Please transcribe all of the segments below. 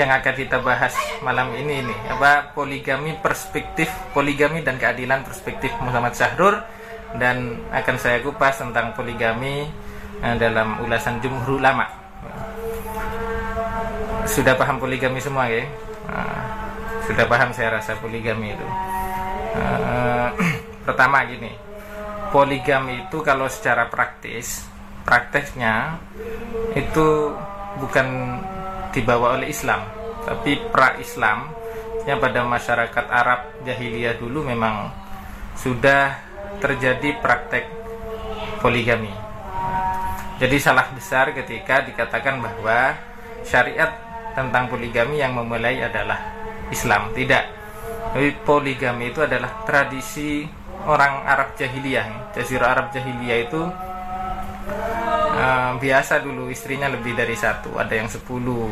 yang akan kita bahas malam ini ini apa poligami perspektif poligami dan keadilan perspektif Muhammad Syahrur. Dan akan saya kupas tentang poligami uh, dalam ulasan jumhur ulama. Sudah paham poligami semua ya? Uh, sudah paham saya rasa poligami itu. Uh, pertama gini poligami itu kalau secara praktis prakteknya itu bukan dibawa oleh Islam. Tapi pra-Islam yang pada masyarakat Arab jahiliyah dulu memang sudah terjadi praktek poligami. Jadi salah besar ketika dikatakan bahwa syariat tentang poligami yang memulai adalah Islam. Tidak. Tapi poligami itu adalah tradisi orang Arab jahiliyah. Jazirah Arab jahiliyah itu biasa dulu istrinya lebih dari satu ada yang sepuluh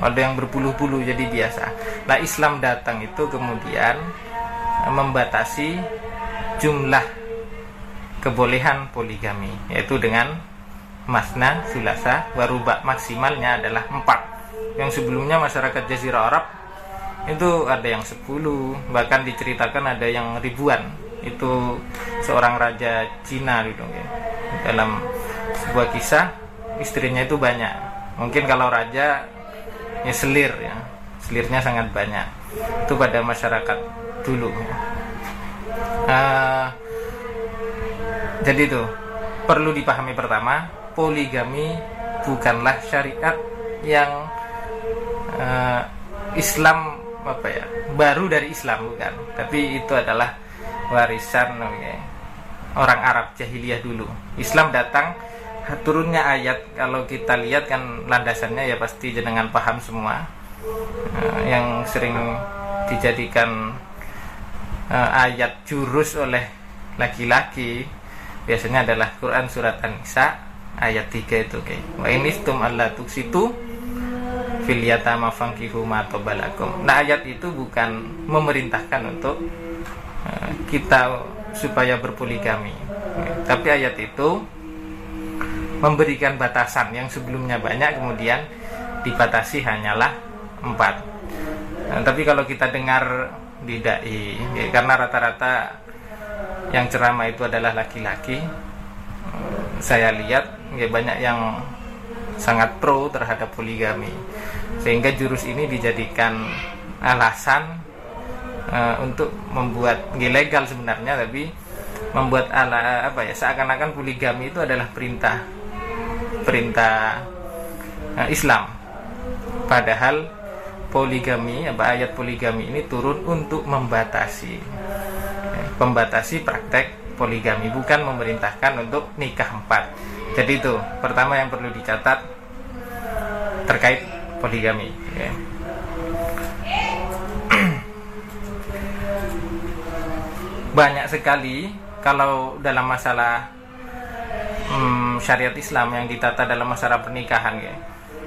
ada yang berpuluh-puluh jadi biasa nah Islam datang itu kemudian membatasi jumlah kebolehan poligami yaitu dengan masna, sulasa, warubak maksimalnya adalah empat yang sebelumnya masyarakat Jazirah Arab itu ada yang sepuluh bahkan diceritakan ada yang ribuan itu seorang raja Cina gitu ya. dalam sebuah kisah istrinya itu banyak. Mungkin kalau raja ya selir ya. Selirnya sangat banyak. Itu pada masyarakat dulu. Uh, jadi itu perlu dipahami pertama poligami bukanlah syariat yang uh, Islam apa ya baru dari Islam bukan. Tapi itu adalah warisan okay, orang Arab jahiliyah dulu. Islam datang turunnya ayat kalau kita lihat kan landasannya ya pasti jenengan paham semua. Uh, yang sering dijadikan uh, ayat jurus oleh laki-laki biasanya adalah Quran surat An-Nisa ayat 3 itu oke. Wa inistum alla tuksitu fil yatama fankihu ma nah ayat itu bukan memerintahkan untuk uh, kita supaya berpoligami. Tapi ayat itu memberikan batasan. Yang sebelumnya banyak kemudian dibatasi hanyalah empat. Nah, tapi kalau kita dengar di dai, ya, karena rata-rata yang ceramah itu adalah laki-laki, saya lihat ya banyak yang sangat pro terhadap poligami, sehingga jurus ini dijadikan alasan uh, untuk membuat ilegal sebenarnya, tapi membuat ala apa ya seakan-akan poligami itu adalah perintah perintah uh, Islam. Padahal poligami, apa ayat poligami ini turun untuk membatasi ya, membatasi praktek poligami bukan memerintahkan untuk nikah empat. Jadi itu pertama yang perlu dicatat terkait poligami. Ya. Banyak sekali kalau dalam masalah hmm, syariat Islam yang ditata dalam masalah pernikahan ya.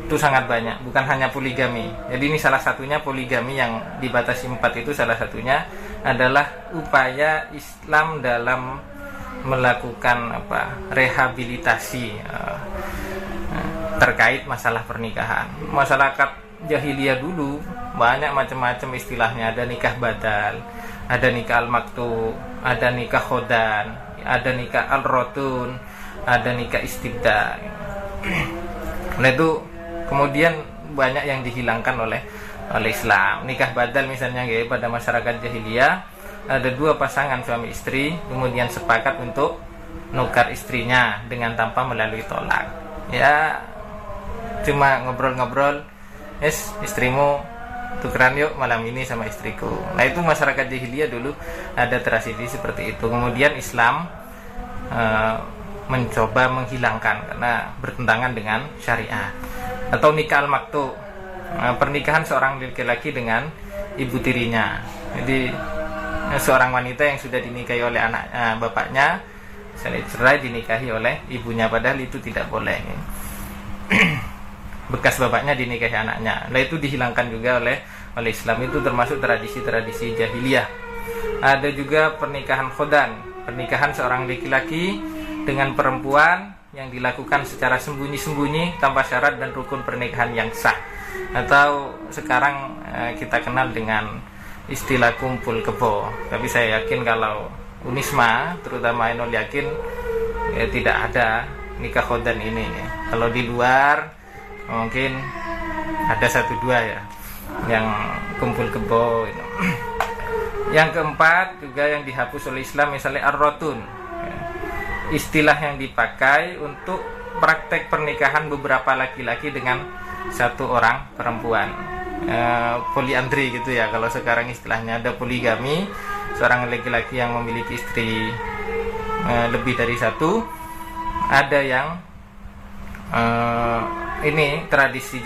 Itu sangat banyak bukan hanya poligami. Jadi ini salah satunya poligami yang dibatasi empat itu salah satunya adalah upaya Islam dalam melakukan apa rehabilitasi uh, terkait masalah pernikahan. Masyarakat jahiliyah dulu banyak macam-macam istilahnya. Ada nikah badal ada nikah al-maktu ada nikah khodan ada nikah al-rotun ada nikah istibda. Nah itu kemudian banyak yang dihilangkan oleh oleh Islam. Nikah badal misalnya ya pada masyarakat jahiliyah ada dua pasangan suami istri kemudian sepakat untuk nukar istrinya dengan tanpa melalui tolak. Ya cuma ngobrol-ngobrol es istrimu tukeran yuk malam ini sama istriku. Nah itu masyarakat jahiliyah dulu ada tradisi seperti itu. Kemudian Islam uh, mencoba menghilangkan karena bertentangan dengan syariat atau nikah al-maktu. Eh, pernikahan seorang laki-laki dengan ibu tirinya. Jadi eh, seorang wanita yang sudah dinikahi oleh anak eh, bapaknya misalnya cerai dinikahi oleh ibunya padahal itu tidak boleh. Bekas bapaknya dinikahi anaknya. Nah itu dihilangkan juga oleh oleh Islam. Itu termasuk tradisi-tradisi jahiliyah. Ada juga pernikahan khodan. Pernikahan seorang laki-laki dengan perempuan yang dilakukan secara sembunyi-sembunyi tanpa syarat dan rukun pernikahan yang sah. Atau sekarang eh, kita kenal dengan istilah kumpul kebo. Tapi saya yakin kalau Unisma terutama Enol yakin ya, tidak ada nikah khodan ini. Kalau di luar mungkin ada satu dua ya yang kumpul kebo yang keempat juga yang dihapus oleh Islam misalnya ar-rotun istilah yang dipakai untuk praktek pernikahan beberapa laki-laki dengan satu orang perempuan. E, poliandri gitu ya kalau sekarang istilahnya. Ada poligami seorang laki-laki yang memiliki istri e, lebih dari satu. Ada yang e, ini tradisi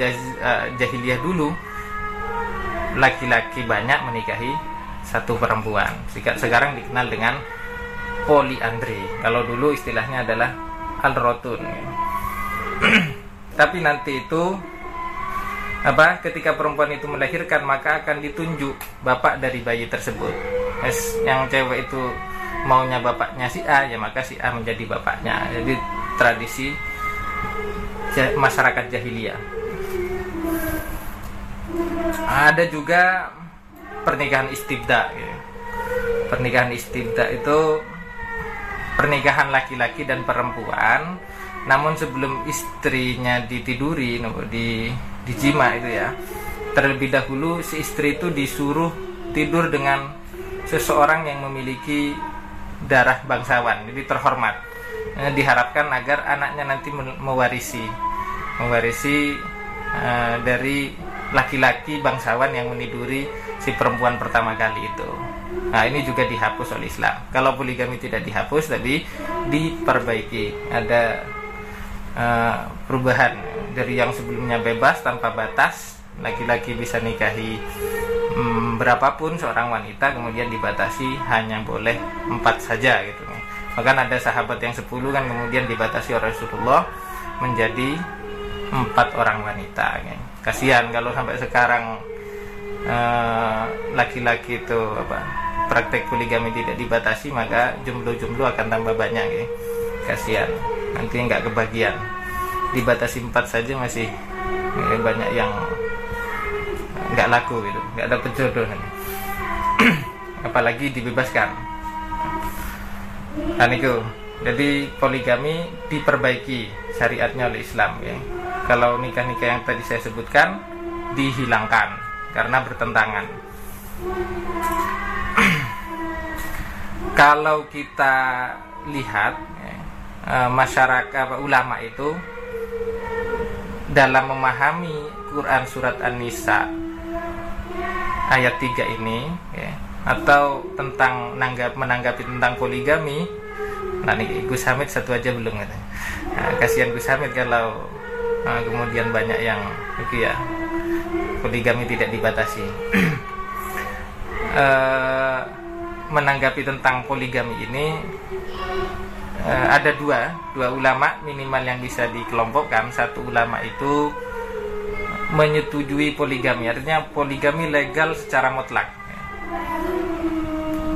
jahiliyah dulu. Laki-laki banyak menikahi satu perempuan. Sekarang dikenal dengan poliandri. Kalau dulu istilahnya adalah alrotun. Tapi nanti itu apa? Ketika perempuan itu melahirkan maka akan ditunjuk bapak dari bayi tersebut. Es, yang cewek itu maunya bapaknya si A ya maka si A menjadi bapaknya. Jadi tradisi masyarakat jahiliyah. Ada juga pernikahan istibda. Ya. Pernikahan istibda itu pernikahan laki-laki dan perempuan. Namun sebelum istrinya ditiduri di dijima itu ya terlebih dahulu si istri itu disuruh tidur dengan seseorang yang memiliki darah bangsawan jadi terhormat. Eh, diharapkan agar anaknya nanti mewarisi mewarisi uh, dari laki-laki bangsawan yang meniduri si perempuan pertama kali itu Nah ini juga dihapus oleh Islam. Kalau poligami tidak dihapus, tapi diperbaiki. Ada uh, perubahan dari yang sebelumnya bebas tanpa batas, laki-laki bisa nikahi um, berapapun seorang wanita, kemudian dibatasi hanya boleh empat saja gitu. Bahkan ada sahabat yang sepuluh kan kemudian dibatasi oleh Rasulullah menjadi empat orang wanita. Kasihan kalau sampai sekarang eh, laki-laki uh, itu praktek poligami tidak dibatasi maka jumlah-jumlah akan tambah banyak ya. Kasihan. Nanti nggak kebagian. Dibatasi empat saja masih ya, banyak yang nggak laku gitu. Nggak ada jodoh. Apalagi dibebaskan. Dan itu jadi poligami diperbaiki syariatnya oleh Islam ya. Kalau nikah-nikah yang tadi saya sebutkan dihilangkan karena bertentangan kalau kita lihat ya, eh, masyarakat ulama itu dalam memahami Quran surat An-Nisa ayat 3 ini ya, atau tentang nanggap, menanggapi tentang poligami nah nih Gus Hamid satu aja belum gitu. Nah, kasihan Gus Hamid kalau nah, kemudian banyak yang itu ya poligami tidak dibatasi uh, menanggapi tentang poligami ini uh, ada dua dua ulama minimal yang bisa dikelompokkan. Satu ulama itu menyetujui poligami artinya poligami legal secara mutlak.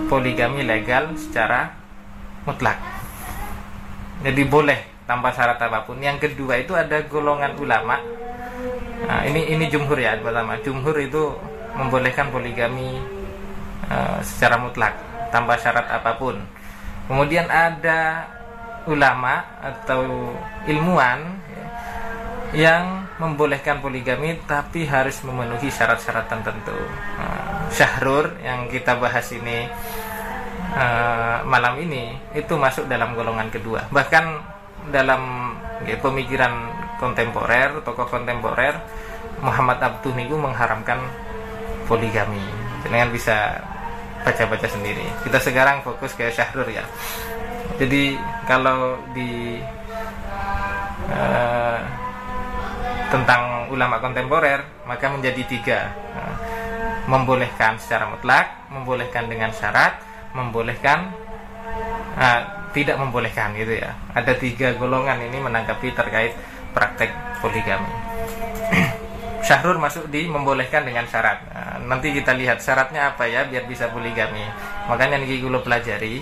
Poligami legal secara mutlak. Jadi boleh tanpa syarat apa pun. Yang kedua itu ada golongan ulama. Nah, ini ini jumhur ya pertama jumhur itu membolehkan poligami Eh, secara mutlak tanpa syarat apa pun. Kemudian ada ulama atau ilmuwan ya, yang membolehkan poligami tapi harus memenuhi syarat-syarat tertentu. Uh, syahrur yang kita bahas ini uh, malam ini itu masuk dalam golongan kedua. Bahkan dalam ya, pemikiran kontemporer, tokoh kontemporer Muhammad Abduh Nigu mengharamkan poligami. Dengan bisa baca-baca sendiri. Kita sekarang fokus ke Syahrul ya. Jadi kalau di uh, tentang ulama kontemporer maka menjadi tiga uh, membolehkan secara mutlak, membolehkan dengan syarat, membolehkan uh, tidak membolehkan gitu ya. Ada tiga golongan ini menanggapi terkait praktek poligami. Syahrul masuk di membolehkan dengan syarat. Nah, nanti kita lihat syaratnya apa ya biar bisa poligami. Makanya nih gue pelajari.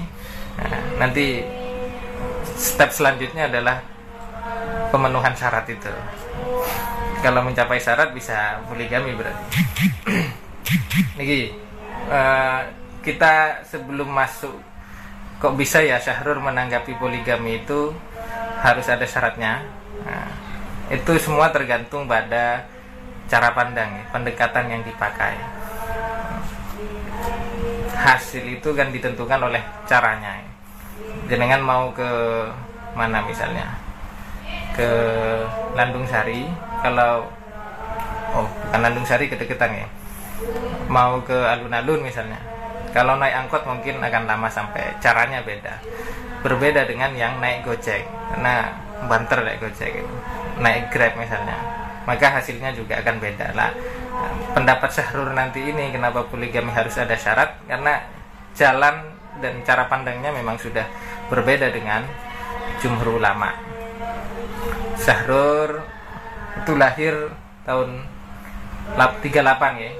Nah, nanti step selanjutnya adalah pemenuhan syarat itu kalau mencapai syarat bisa poligami berarti Niki uh, kita sebelum masuk kok bisa ya Syahrul menanggapi poligami itu harus ada syaratnya nah, itu semua tergantung pada cara pandang ya, pendekatan yang dipakai. Hasil itu kan ditentukan oleh caranya jenengan mau ke mana misalnya? Ke Landung Sari kalau oh bukan Landung Sari kedeketan ya. Mau ke alun-alun misalnya. Kalau naik angkot mungkin akan lama sampai caranya beda. Berbeda dengan yang naik gojek. Karena banter naik gojek naik grab misalnya maka hasilnya juga akan beda lah. Pendapat Syahrul nanti ini kenapa poligami harus ada syarat? Karena jalan dan cara pandangnya memang sudah berbeda dengan jumhur ulama. Syahrul itu lahir tahun 38 ya.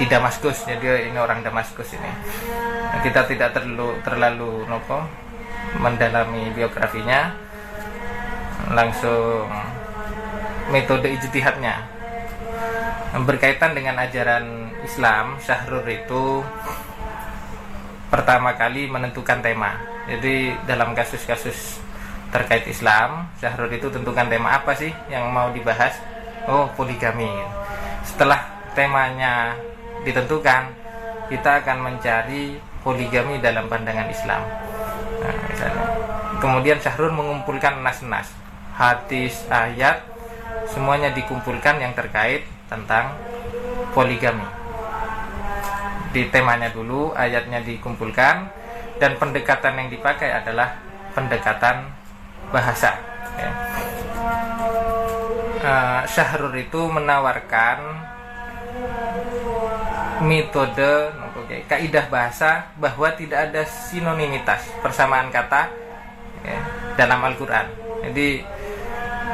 Di Damaskus jadi ini orang Damaskus ini. Kita tidak terlalu terlalu nopo mendalami biografinya langsung metode ijtihadnya. Berkaitan dengan ajaran Islam Syahrul itu pertama kali menentukan tema. Jadi dalam kasus-kasus terkait Islam Syahrul itu tentukan tema apa sih yang mau dibahas? Oh poligami. Setelah temanya ditentukan kita akan mencari poligami dalam pandangan Islam. Nah, kemudian Syahrul mengumpulkan nas-nas hadis ayat semuanya dikumpulkan yang terkait tentang poligami. Di temanya dulu, ayatnya dikumpulkan dan pendekatan yang dipakai adalah pendekatan bahasa. Ya. Uh, Syahrul itu menawarkan metode okay, kaidah bahasa bahwa tidak ada sinonimitas persamaan kata ya, dalam Al-Quran. Jadi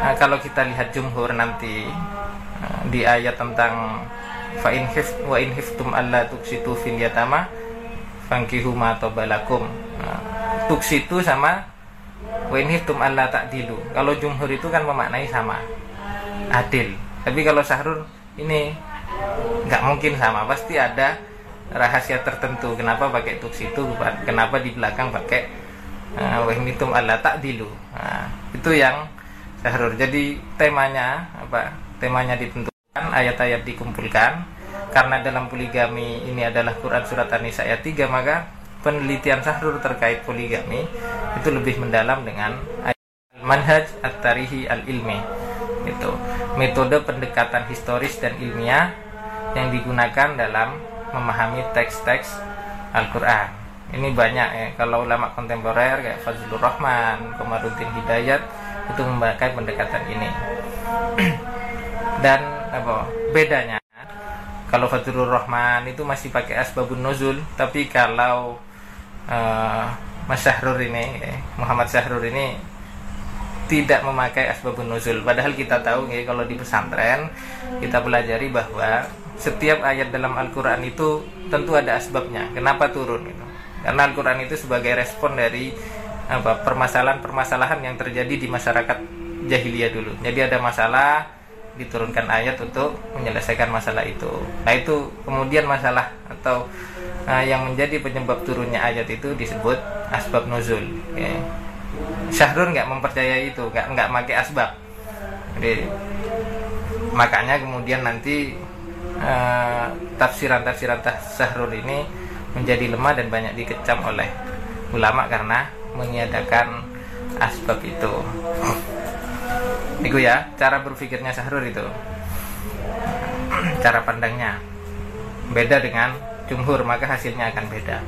Nah, kalau kita lihat jumhur nanti uh, di ayat tentang wa in hiftum alla tuksitu fil yatama fankihu ma tabalakum. Nah, tuksitu sama wa in hiftum alla ta'dilu. Kalau jumhur itu kan memaknai sama. Adil. Tapi kalau sahrul ini nggak mungkin sama, pasti ada rahasia tertentu. Kenapa pakai tuksitu? Kenapa di belakang pakai uh, wa in hiftum alla ta'dilu. Nah, itu yang Syahrul. Jadi temanya apa? Temanya ditentukan, ayat-ayat dikumpulkan. Karena dalam poligami ini adalah Quran surat An-Nisa ayat 3, maka penelitian Syahrul terkait poligami itu lebih mendalam dengan manhaj at-tarihi al-ilmi. Itu metode pendekatan historis dan ilmiah yang digunakan dalam memahami teks-teks Al-Qur'an. Ini banyak ya, kalau ulama kontemporer kayak Fazlur Rahman, Komaruddin Hidayat itu memakai pendekatan ini. Dan apa bedanya kalau Fathurur Rahman itu masih pakai asbabun nuzul tapi kalau uh, Mas Syahrur ini Muhammad Syahrur ini tidak memakai asbabun nuzul. Padahal kita tahu ya, kalau di pesantren kita pelajari bahwa setiap ayat dalam Al-Quran itu tentu ada asbabnya. Kenapa turun itu? Karena Al-Quran itu sebagai respon dari apa permasalahan-permasalahan yang terjadi di masyarakat jahiliyah dulu. Jadi ada masalah diturunkan ayat untuk menyelesaikan masalah itu. Nah itu kemudian masalah atau uh, yang menjadi penyebab turunnya ayat itu disebut asbab nuzul. Ya. Syahrul nggak mempercayai itu, nggak nggak pakai asbab. Jadi makanya kemudian nanti uh, tafsiran-tafsiran Syahrul ini menjadi lemah dan banyak dikecam oleh ulama karena meniadakan asbab itu. Itu ya cara berpikirnya Syahrul itu. Cara pandangnya. Beda dengan jumhur maka hasilnya akan beda.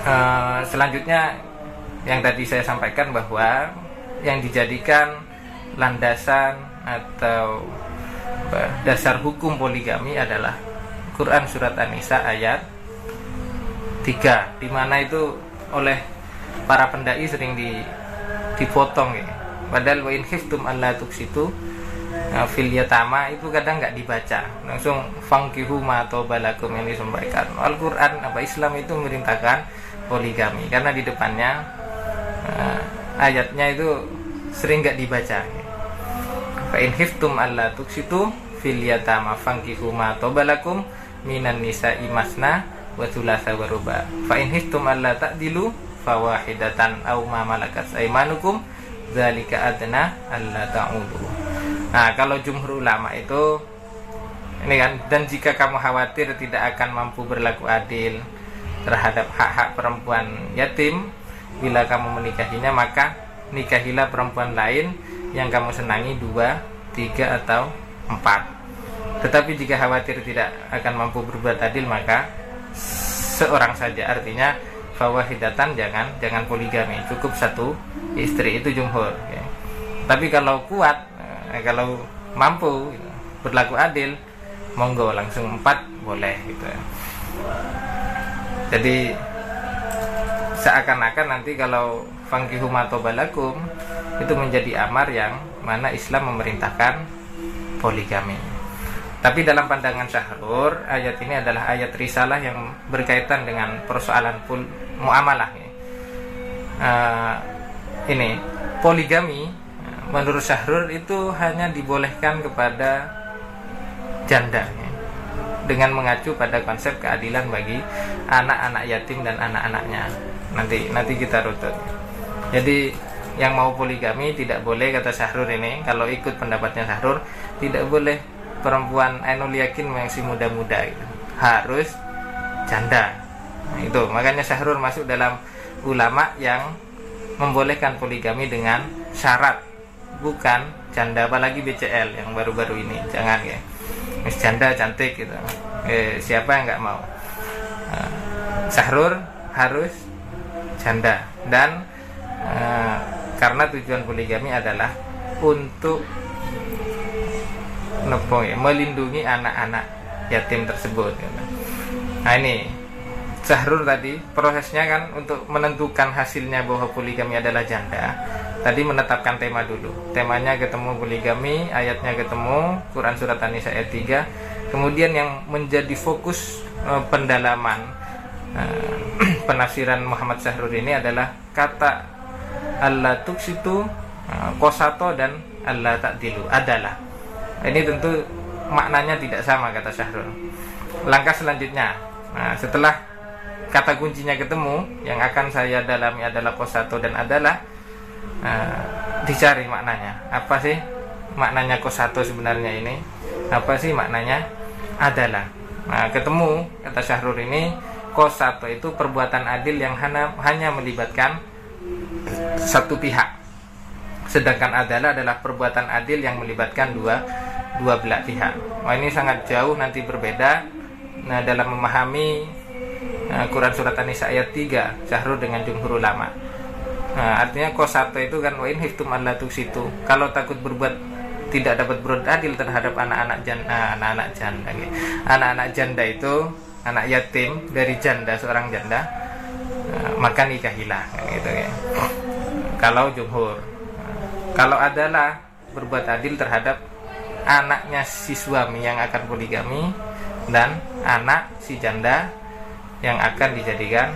Uh, selanjutnya yang tadi saya sampaikan bahwa yang dijadikan landasan atau dasar hukum poligami adalah Quran surat An-Nisa ayat tiga. Di mana itu oleh para pendai sering di dipotong ya. Padahal wa in khiftum alla tuksitu nah, fil yatama itu kadang nggak dibaca. Langsung fangkihu ma balakum yang disampaikan. Al-Qur'an apa Islam itu merintahkan poligami. Karena di depannya uh, ayatnya itu sering nggak dibaca. Fa in hiftum alla tuksitu fil yatama fankihu ma tobalakum minan nisa imasna wa thulatha wa ruba fa in hiftum alla ta'dilu fawahidatan aw ma malakat aymanukum zalika adna alla ta'udu nah kalau jumhur ulama itu ini kan dan jika kamu khawatir tidak akan mampu berlaku adil terhadap hak-hak perempuan yatim bila kamu menikahinya maka nikahilah perempuan lain yang kamu senangi dua, tiga atau empat. Tetapi jika khawatir tidak akan mampu berbuat adil maka seorang saja artinya bahwa hidatan jangan jangan poligami cukup satu istri itu jumhur. Ya. Tapi kalau kuat eh, kalau mampu berlaku adil monggo langsung empat boleh gitu ya. Jadi seakan-akan nanti kalau fangkihu balakum itu menjadi amar yang mana Islam memerintahkan poligami. Tapi dalam pandangan Syahrur, ayat ini adalah ayat risalah yang berkaitan dengan persoalan muamalah. Uh, ini poligami menurut Syahrur itu hanya dibolehkan kepada janda ya, dengan mengacu pada konsep keadilan bagi anak-anak yatim dan anak-anaknya. Nanti nanti kita rutut. Jadi yang mau poligami tidak boleh kata Syahrur ini kalau ikut pendapatnya Syahrur tidak boleh perempuan Ainul Yakin masih muda-muda gitu. harus janda. Nah, itu. Makanya Syahrur masuk dalam ulama yang membolehkan poligami dengan syarat bukan janda. Apalagi BCL yang baru-baru ini. Jangan ya. Mis janda cantik gitu. Eh, siapa yang nggak mau? Nah, Syahrur harus janda. Dan Eh, karena tujuan poligami adalah untuk nopo ya, melindungi anak-anak yatim tersebut. Gitu. Nah ini Zahrul tadi prosesnya kan untuk menentukan hasilnya bahwa poligami adalah janda. Tadi menetapkan tema dulu. Temanya ketemu poligami, ayatnya ketemu, Quran surat An-Nisa ayat 3. Kemudian yang menjadi fokus e, pendalaman e, penafsiran Muhammad Zahrul ini adalah kata Allah tuksitu uh, kosato dan Allah takdilu adalah ini tentu maknanya tidak sama kata Syahrul. Langkah selanjutnya. Nah, setelah kata kuncinya ketemu yang akan saya dalami adalah kosato dan adalah uh, dicari maknanya. Apa sih maknanya kosato sebenarnya ini? Apa sih maknanya adalah? Nah ketemu kata Syahrul ini kosato itu perbuatan adil yang hanya, hanya melibatkan satu pihak. Sedangkan adalah adalah perbuatan adil yang melibatkan dua dua belah pihak. Wah ini sangat jauh nanti berbeda. Nah dalam memahami nah, Quran surat An-Nisa ayat 3 Syahrul dengan jumhur ulama. Nah, artinya kosato itu kan wain hiftum Allah situ. Kalau takut berbuat tidak dapat berbuat adil terhadap anak-anak janda, anak-anak janda, anak-anak janda itu anak yatim dari janda seorang janda Eh, maka nikahilah gitu ya kalau jumhur kalau adalah berbuat adil terhadap anaknya si suami yang akan poligami dan anak si janda yang akan dijadikan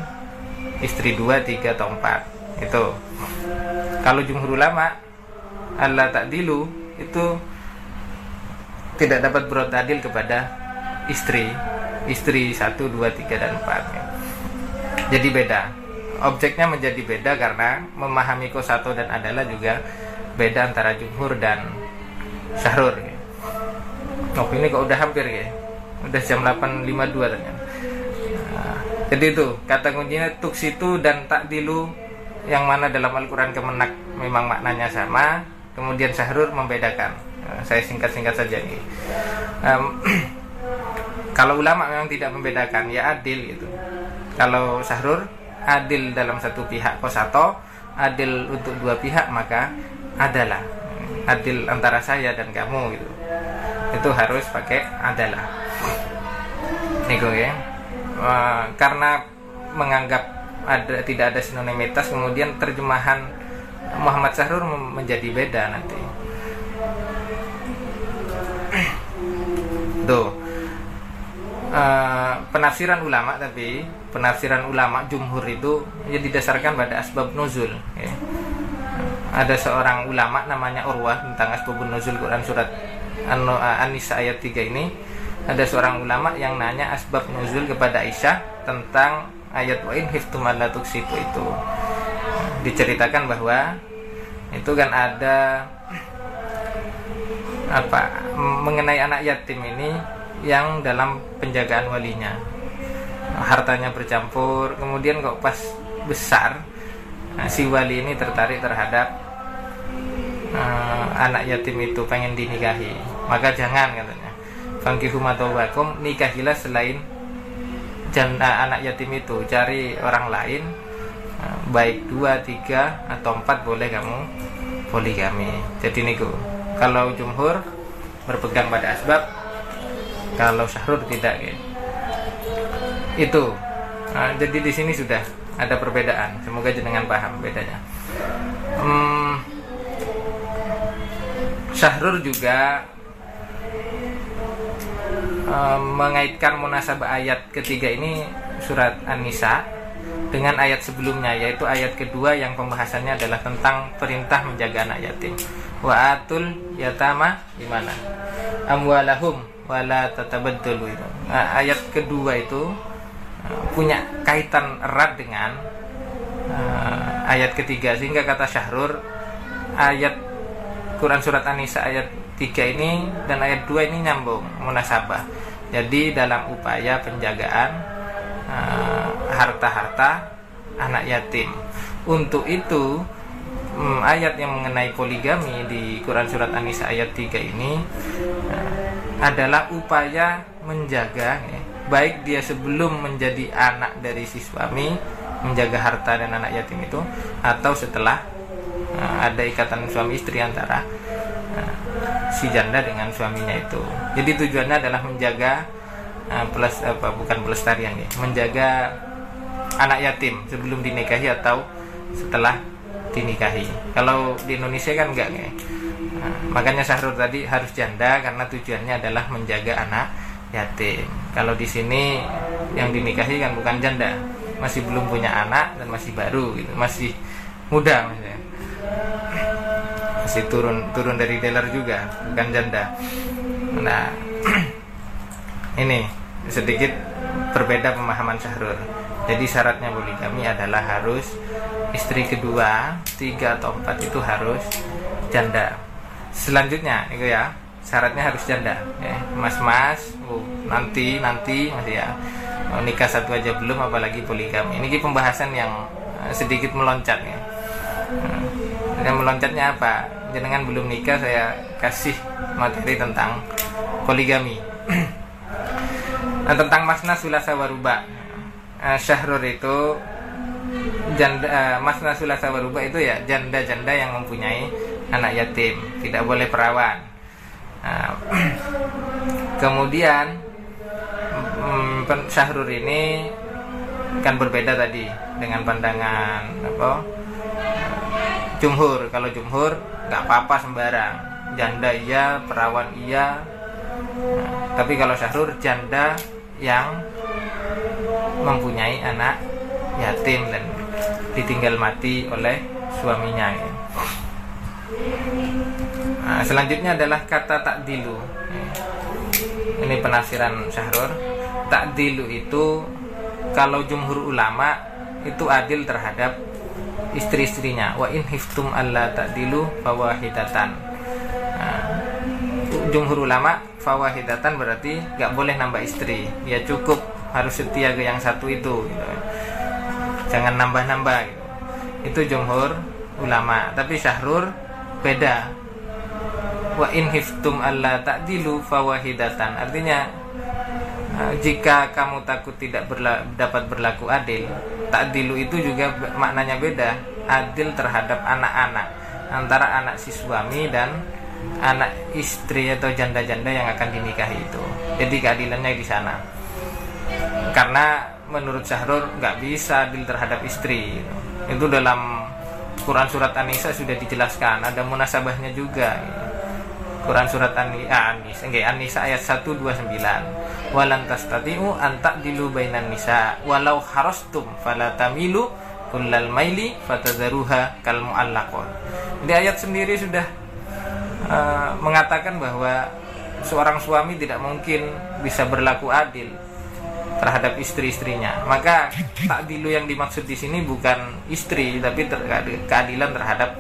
istri dua, tiga atau empat. Itu. Kalau jumhur ulama Allah tak dilu itu tidak dapat berbuat adil kepada istri istri satu, dua, tiga dan empat. Jadi beda. Objeknya menjadi beda karena memahami kosato dan adalah juga beda antara jumhur dan syahrur ya. Oh ini kok udah hampir ya? Udah jam 8.52 ternyata nah, jadi itu kata kuncinya tuksitu dan tak dilu yang mana dalam Al-Quran kemenak memang maknanya sama kemudian syahrur membedakan. Nah, saya singkat-singkat saja nih um, kalau ulama memang tidak membedakan ya adil gitu. Kalau sahrur adil dalam satu pihak kosato adil untuk dua pihak maka adalah adil antara saya dan kamu gitu itu harus pakai adalah. Nego ya. Uh, karena menganggap ada tidak ada sinonimitas kemudian terjemahan Muhammad Sahrur menjadi beda nanti. Tuh. Uh, penafsiran ulama tapi penafsiran ulama jumhur itu ya didasarkan pada asbab nuzul ya. ada seorang ulama namanya Urwah tentang asbab nuzul Quran surat An-Nisa ayat 3 ini ada seorang ulama yang nanya asbab nuzul kepada Aisyah tentang ayat wa in hiftum itu. Diceritakan bahwa itu kan ada apa mengenai anak yatim ini yang dalam penjagaan walinya. Hartanya bercampur kemudian kok pas besar si wali ini tertarik terhadap uh, anak yatim itu pengen dinikahi. Maka jangan katanya. Fangkihu matowakum nikahilah selain janda anak yatim itu. Cari orang lain eh, baik dua tiga atau empat boleh kamu poligami jadi niku kalau jumhur berpegang pada asbab. Kalau syahrul tidak ya. itu. Nah, jadi di sini sudah ada perbedaan. Semoga jenengan paham bedanya. Hmm, syahrul juga mengaitkan munasabah ayat ketiga ini surat An-Nisa dengan ayat sebelumnya yaitu ayat kedua yang pembahasannya adalah tentang perintah menjaga anak yatim. Wa atul yatama gimana? Amwalahum wala tatabaddulu itu. Nah, ayat kedua itu uh, punya kaitan erat dengan uh, ayat ketiga sehingga kata Syahrur ayat Quran surat An-Nisa ayat 3 ini dan ayat 2 ini nyambung munasabah. Jadi dalam upaya penjagaan uh, harta-harta anak yatim. Untuk itu um, ayat yang mengenai poligami di Quran surat An-Nisa ayat 3 ini uh, adalah upaya menjaga ya, baik dia sebelum menjadi anak dari si suami menjaga harta dan anak yatim itu atau setelah uh, ada ikatan suami istri antara si janda dengan suaminya itu. Jadi tujuannya adalah menjaga uh, plus apa bukan pelestarian ya, menjaga anak yatim sebelum dinikahi atau setelah dinikahi. Kalau di Indonesia kan enggak ya. Nah, makanya Syahrul tadi harus janda karena tujuannya adalah menjaga anak yatim. Kalau di sini yang dinikahi kan bukan janda, masih belum punya anak dan masih baru gitu, masih muda maksudnya masih turun turun dari dealer juga bukan janda. Nah ini sedikit berbeda pemahaman Syahrul. Jadi syaratnya poligami adalah harus istri kedua tiga atau empat itu harus janda. Selanjutnya itu ya syaratnya harus janda mas mas uh, nanti nanti masih ya. Oh, nikah satu aja belum apalagi poligami ini pembahasan yang eh, sedikit meloncat ya yang meloncatnya apa? Jenengan belum nikah saya kasih materi tentang poligami. Nah, tentang masna sulasa waruba. Uh, syahrur itu janda uh, masna sulasa waruba itu ya janda-janda yang mempunyai anak yatim tidak boleh perawan. Uh, kemudian um, syahrur ini kan berbeda tadi dengan pandangan apa jumhur kalau jumhur nggak apa-apa sembarang. Janda iya perawan iya. Nah, tapi kalau syahrur janda yang mempunyai anak yatim dan ditinggal mati oleh suaminya ya. nah, selanjutnya adalah kata takdilu. Ini penafsiran syahrur. Takdilu itu kalau jumhur ulama itu adil terhadap istri-istrinya. Wa in hiftum alla ta'dilu fawahidatan. Nah, jumhur ulama fawahidatan berarti nggak boleh nambah istri. Ya cukup harus setia ke yang satu itu gitu. jangan nambah-nambah gitu. itu jumhur ulama. Tapi syahrur beda. Wa in hiftum alla ta'dilu fawahidatan. Artinya jika kamu takut tidak berla dapat berlaku adil, takdilu itu juga maknanya beda. Adil terhadap anak-anak antara anak si suami dan anak istri atau janda-janda yang akan dinikahi itu. Jadi keadilannya di sana. Karena menurut Syahrul nggak bisa adil terhadap istri. Itu dalam Quran surat An-Nisa sudah dijelaskan. Ada munasabahnya juga. Quran surat An-Nisa, An ayat 129 walan tastati'u an ta'dilu bainan nisa walau harastum fala tamilu kullal maili fatadharuha kal mu'allaqun. Di ayat sendiri sudah uh, mengatakan bahwa seorang suami tidak mungkin bisa berlaku adil terhadap istri-istrinya. Maka takdilu yang dimaksud di sini bukan istri tapi ter keadilan terhadap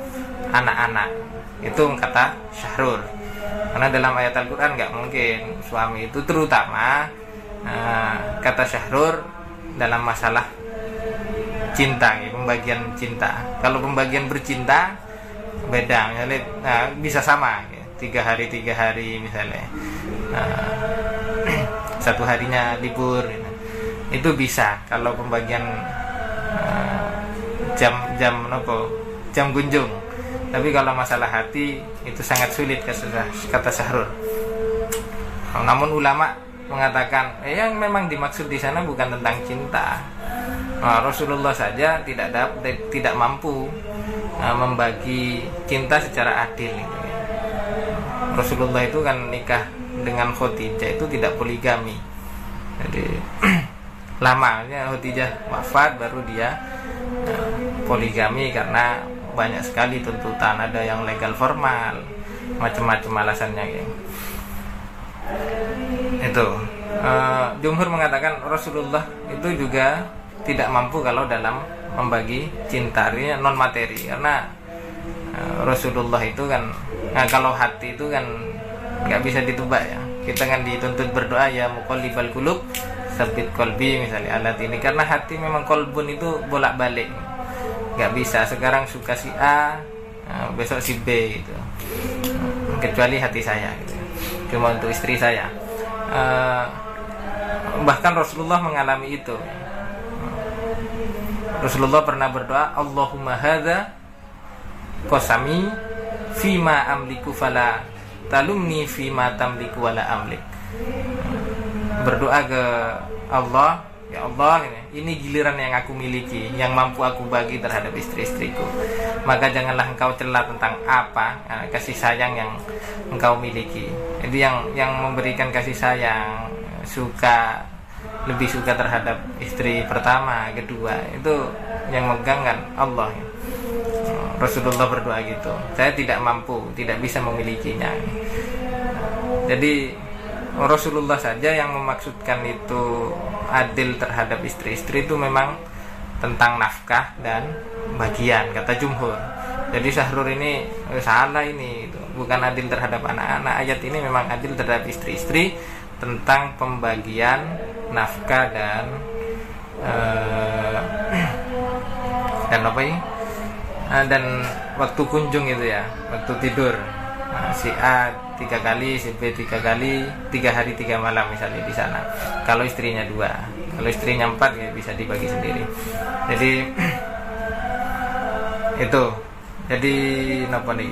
anak-anak. Itu kata Syahrul. Karena dalam ayat Al-Qur'an nggak mungkin suami itu terutama uh, kata Syahrul dalam masalah cinta, ya, pembagian cinta. Kalau pembagian bercinta beda, misalnya nah, bisa sama, ya. tiga hari tiga hari misalnya, nah, satu harinya libur, gitu. itu bisa. Kalau pembagian jam jam nopo jam kunjung. Tapi kalau masalah hati itu sangat sulit kata Syahrul. Namun ulama mengatakan eh, yang memang dimaksud di sana bukan tentang cinta, Nah, Rasulullah saja tidak dapat tidak mampu uh, membagi cinta secara adil. Gitu ya. Rasulullah itu kan nikah dengan Khadijah itu tidak poligami. Jadi lamanya Khadijah wafat baru dia uh, poligami karena banyak sekali tuntutan ada yang legal formal macam-macam alasannya ya. itu. Uh, Jumhur mengatakan Rasulullah itu juga tidak mampu kalau dalam membagi cinta non materi. Karena uh, Rasulullah itu kan nah, kalau hati itu kan nggak bisa ditebak ya. Kita kan dituntut berdoa ya muqallibal kulub sabit kolbi misalnya alat ini. Karena hati memang kolbun itu bolak balik nggak bisa. Sekarang suka si A uh, besok si B gitu. Kecuali hati saya gitu. Cuma untuk istri saya. Uh, bahkan Rasulullah mengalami itu. Rasulullah pernah berdoa Allahumma hadza qasami fima amliku fala talumni fima tamliku wala amlik. Berdoa ke Allah ya Allah ini giliran yang aku miliki yang mampu aku bagi terhadap istri-istriku maka janganlah engkau celah tentang apa ya, kasih sayang yang engkau miliki jadi yang yang memberikan kasih sayang suka lebih suka terhadap istri pertama, kedua itu yang megang kan Allah. Rasulullah berdoa gitu. Saya tidak mampu, tidak bisa memilikinya. Jadi Rasulullah saja yang memaksudkan itu adil terhadap istri-istri itu memang tentang nafkah dan bagian kata jumhur. Jadi Syahrul ini eh, salah ini itu bukan adil terhadap anak-anak. Ayat ini memang adil terhadap istri-istri tentang pembagian nafkah dan uh, dan apa ini uh, dan waktu kunjung itu ya waktu tidur si A tiga kali si B tiga kali tiga hari tiga malam misalnya di sana kalau istrinya dua kalau istrinya empat ya bisa dibagi sendiri jadi itu jadi apa nih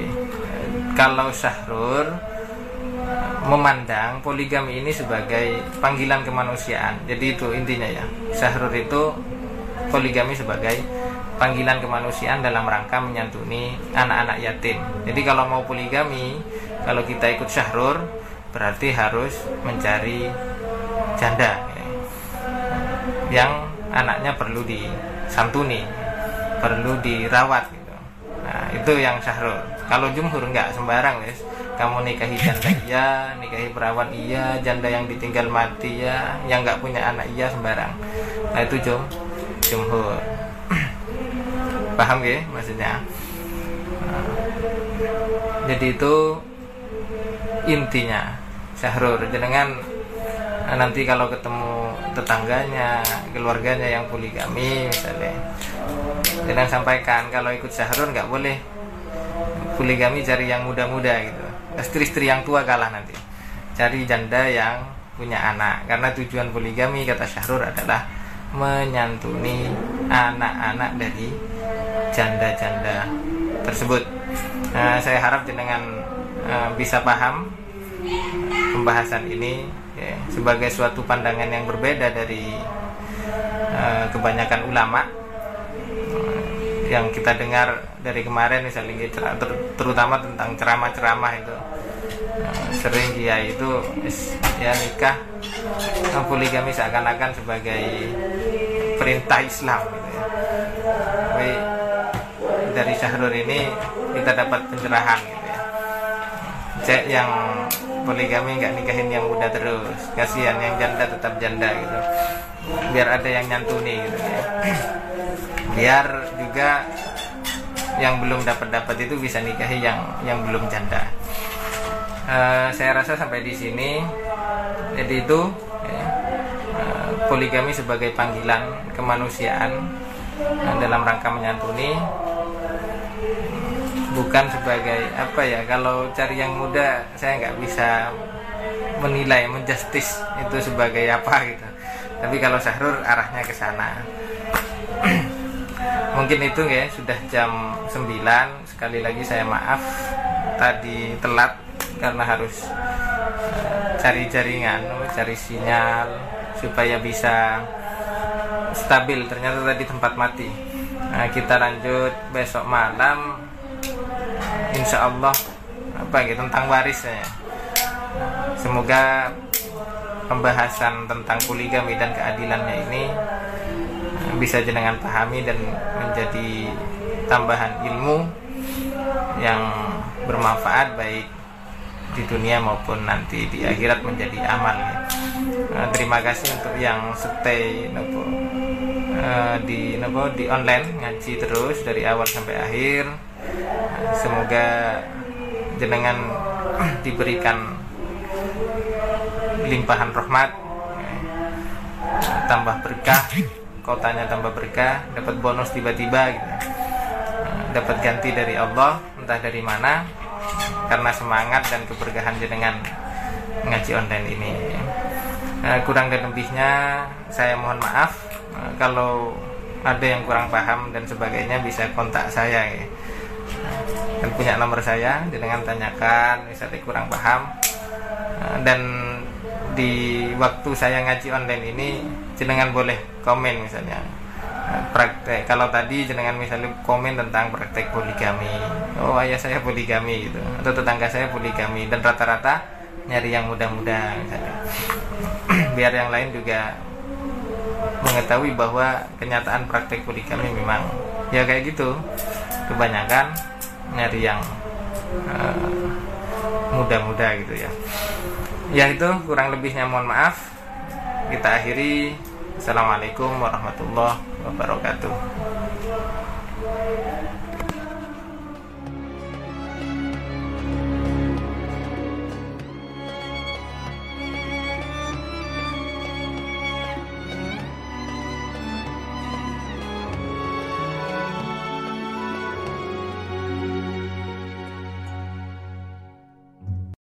kalau syahrul memandang poligami ini sebagai panggilan kemanusiaan. Jadi itu intinya ya. Syahrul itu poligami sebagai panggilan kemanusiaan dalam rangka menyantuni anak-anak yatim. Jadi kalau mau poligami, kalau kita ikut syahrul berarti harus mencari janda ya. yang anaknya perlu disantuni, perlu dirawat gitu. Nah, itu yang syahrul. Kalau jumhur enggak sembarang, guys kamu nikahi janda iya nikahi perawan iya janda yang ditinggal mati ya yang nggak punya anak iya sembarang nah itu jum jumhur paham ya maksudnya? Nah, jadi itu intinya syahrul. Dengan nah, nanti kalau ketemu tetangganya keluarganya yang poligami misalnya. Jangan sampaikan kalau ikut syahrul nggak boleh poligami cari yang muda-muda gitu. Istri-istri yang tua kalah nanti. Cari janda yang punya anak. Karena tujuan poligami kata Syahrul adalah menyantuni anak-anak dari janda-janda tersebut. Nah, saya harap dengan uh, bisa paham pembahasan ini ya, sebagai suatu pandangan yang berbeda dari uh, kebanyakan ulama. Yang kita dengar dari kemarin misalnya ter terutama tentang ceramah-ceramah itu. Eh, sering kiai itu ya nikah poligami seakan-akan sebagai perintah Islam gitu ya. Tapi dari Syahrul ini kita dapat pencerahan gitu ya. Cek yang poligami nggak nikahin yang muda terus, kasihan yang janda tetap janda gitu. Biar ada yang nyantuni gitu ya. Biar juga yang belum dapat dapat itu bisa nikahi yang yang belum janda. Uh, saya rasa sampai di sini jadi itu ya, uh, poligami sebagai panggilan kemanusiaan uh, dalam rangka menyantuni bukan sebagai apa ya kalau cari yang muda saya nggak bisa menilai menjustis itu sebagai apa gitu. Tapi kalau sahur arahnya ke sana. Mungkin itu ya sudah jam 9 sekali lagi saya maaf tadi telat karena harus uh, cari jaringan cari sinyal supaya bisa stabil. Ternyata tadi tempat mati. Nah, kita lanjut besok malam insya Allah apa gitu tentang waris semoga pembahasan tentang poligami dan keadilannya ini eh, bisa jenengan pahami dan menjadi tambahan ilmu yang bermanfaat baik di dunia maupun nanti di akhirat menjadi amal. Uh, terima kasih untuk yang stay nopo uh, di nopo di online ngaji terus dari awal sampai akhir. Semoga jenengan diberikan limpahan rahmat tambah berkah kotanya tambah berkah dapat bonus tiba-tiba gitu dapat ganti dari Allah entah dari mana karena semangat dan keberkahan jenengan ngaji online ini nah, kurang dan lebihnya saya mohon maaf nah, kalau ada yang kurang paham dan sebagainya bisa kontak saya ya. Dan punya nomor saya jenengan tanyakan misalnya kurang paham. Nah, dan di waktu saya ngaji online ini jenengan boleh komen misalnya. Praktek kalau tadi jenengan misalnya komen tentang praktek poligami. Oh ayah saya poligami gitu atau tetangga saya poligami. Dan rata-rata nyari yang muda-muda misalnya. Biar yang lain juga mengetahui bahwa kenyataan praktek poligami memang ya kayak gitu kebanyakan nyari yang uh, muda-muda gitu ya. Ya itu kurang lebihnya mohon maaf. Kita akhiri. Assalamualaikum warahmatullahi wabarakatuh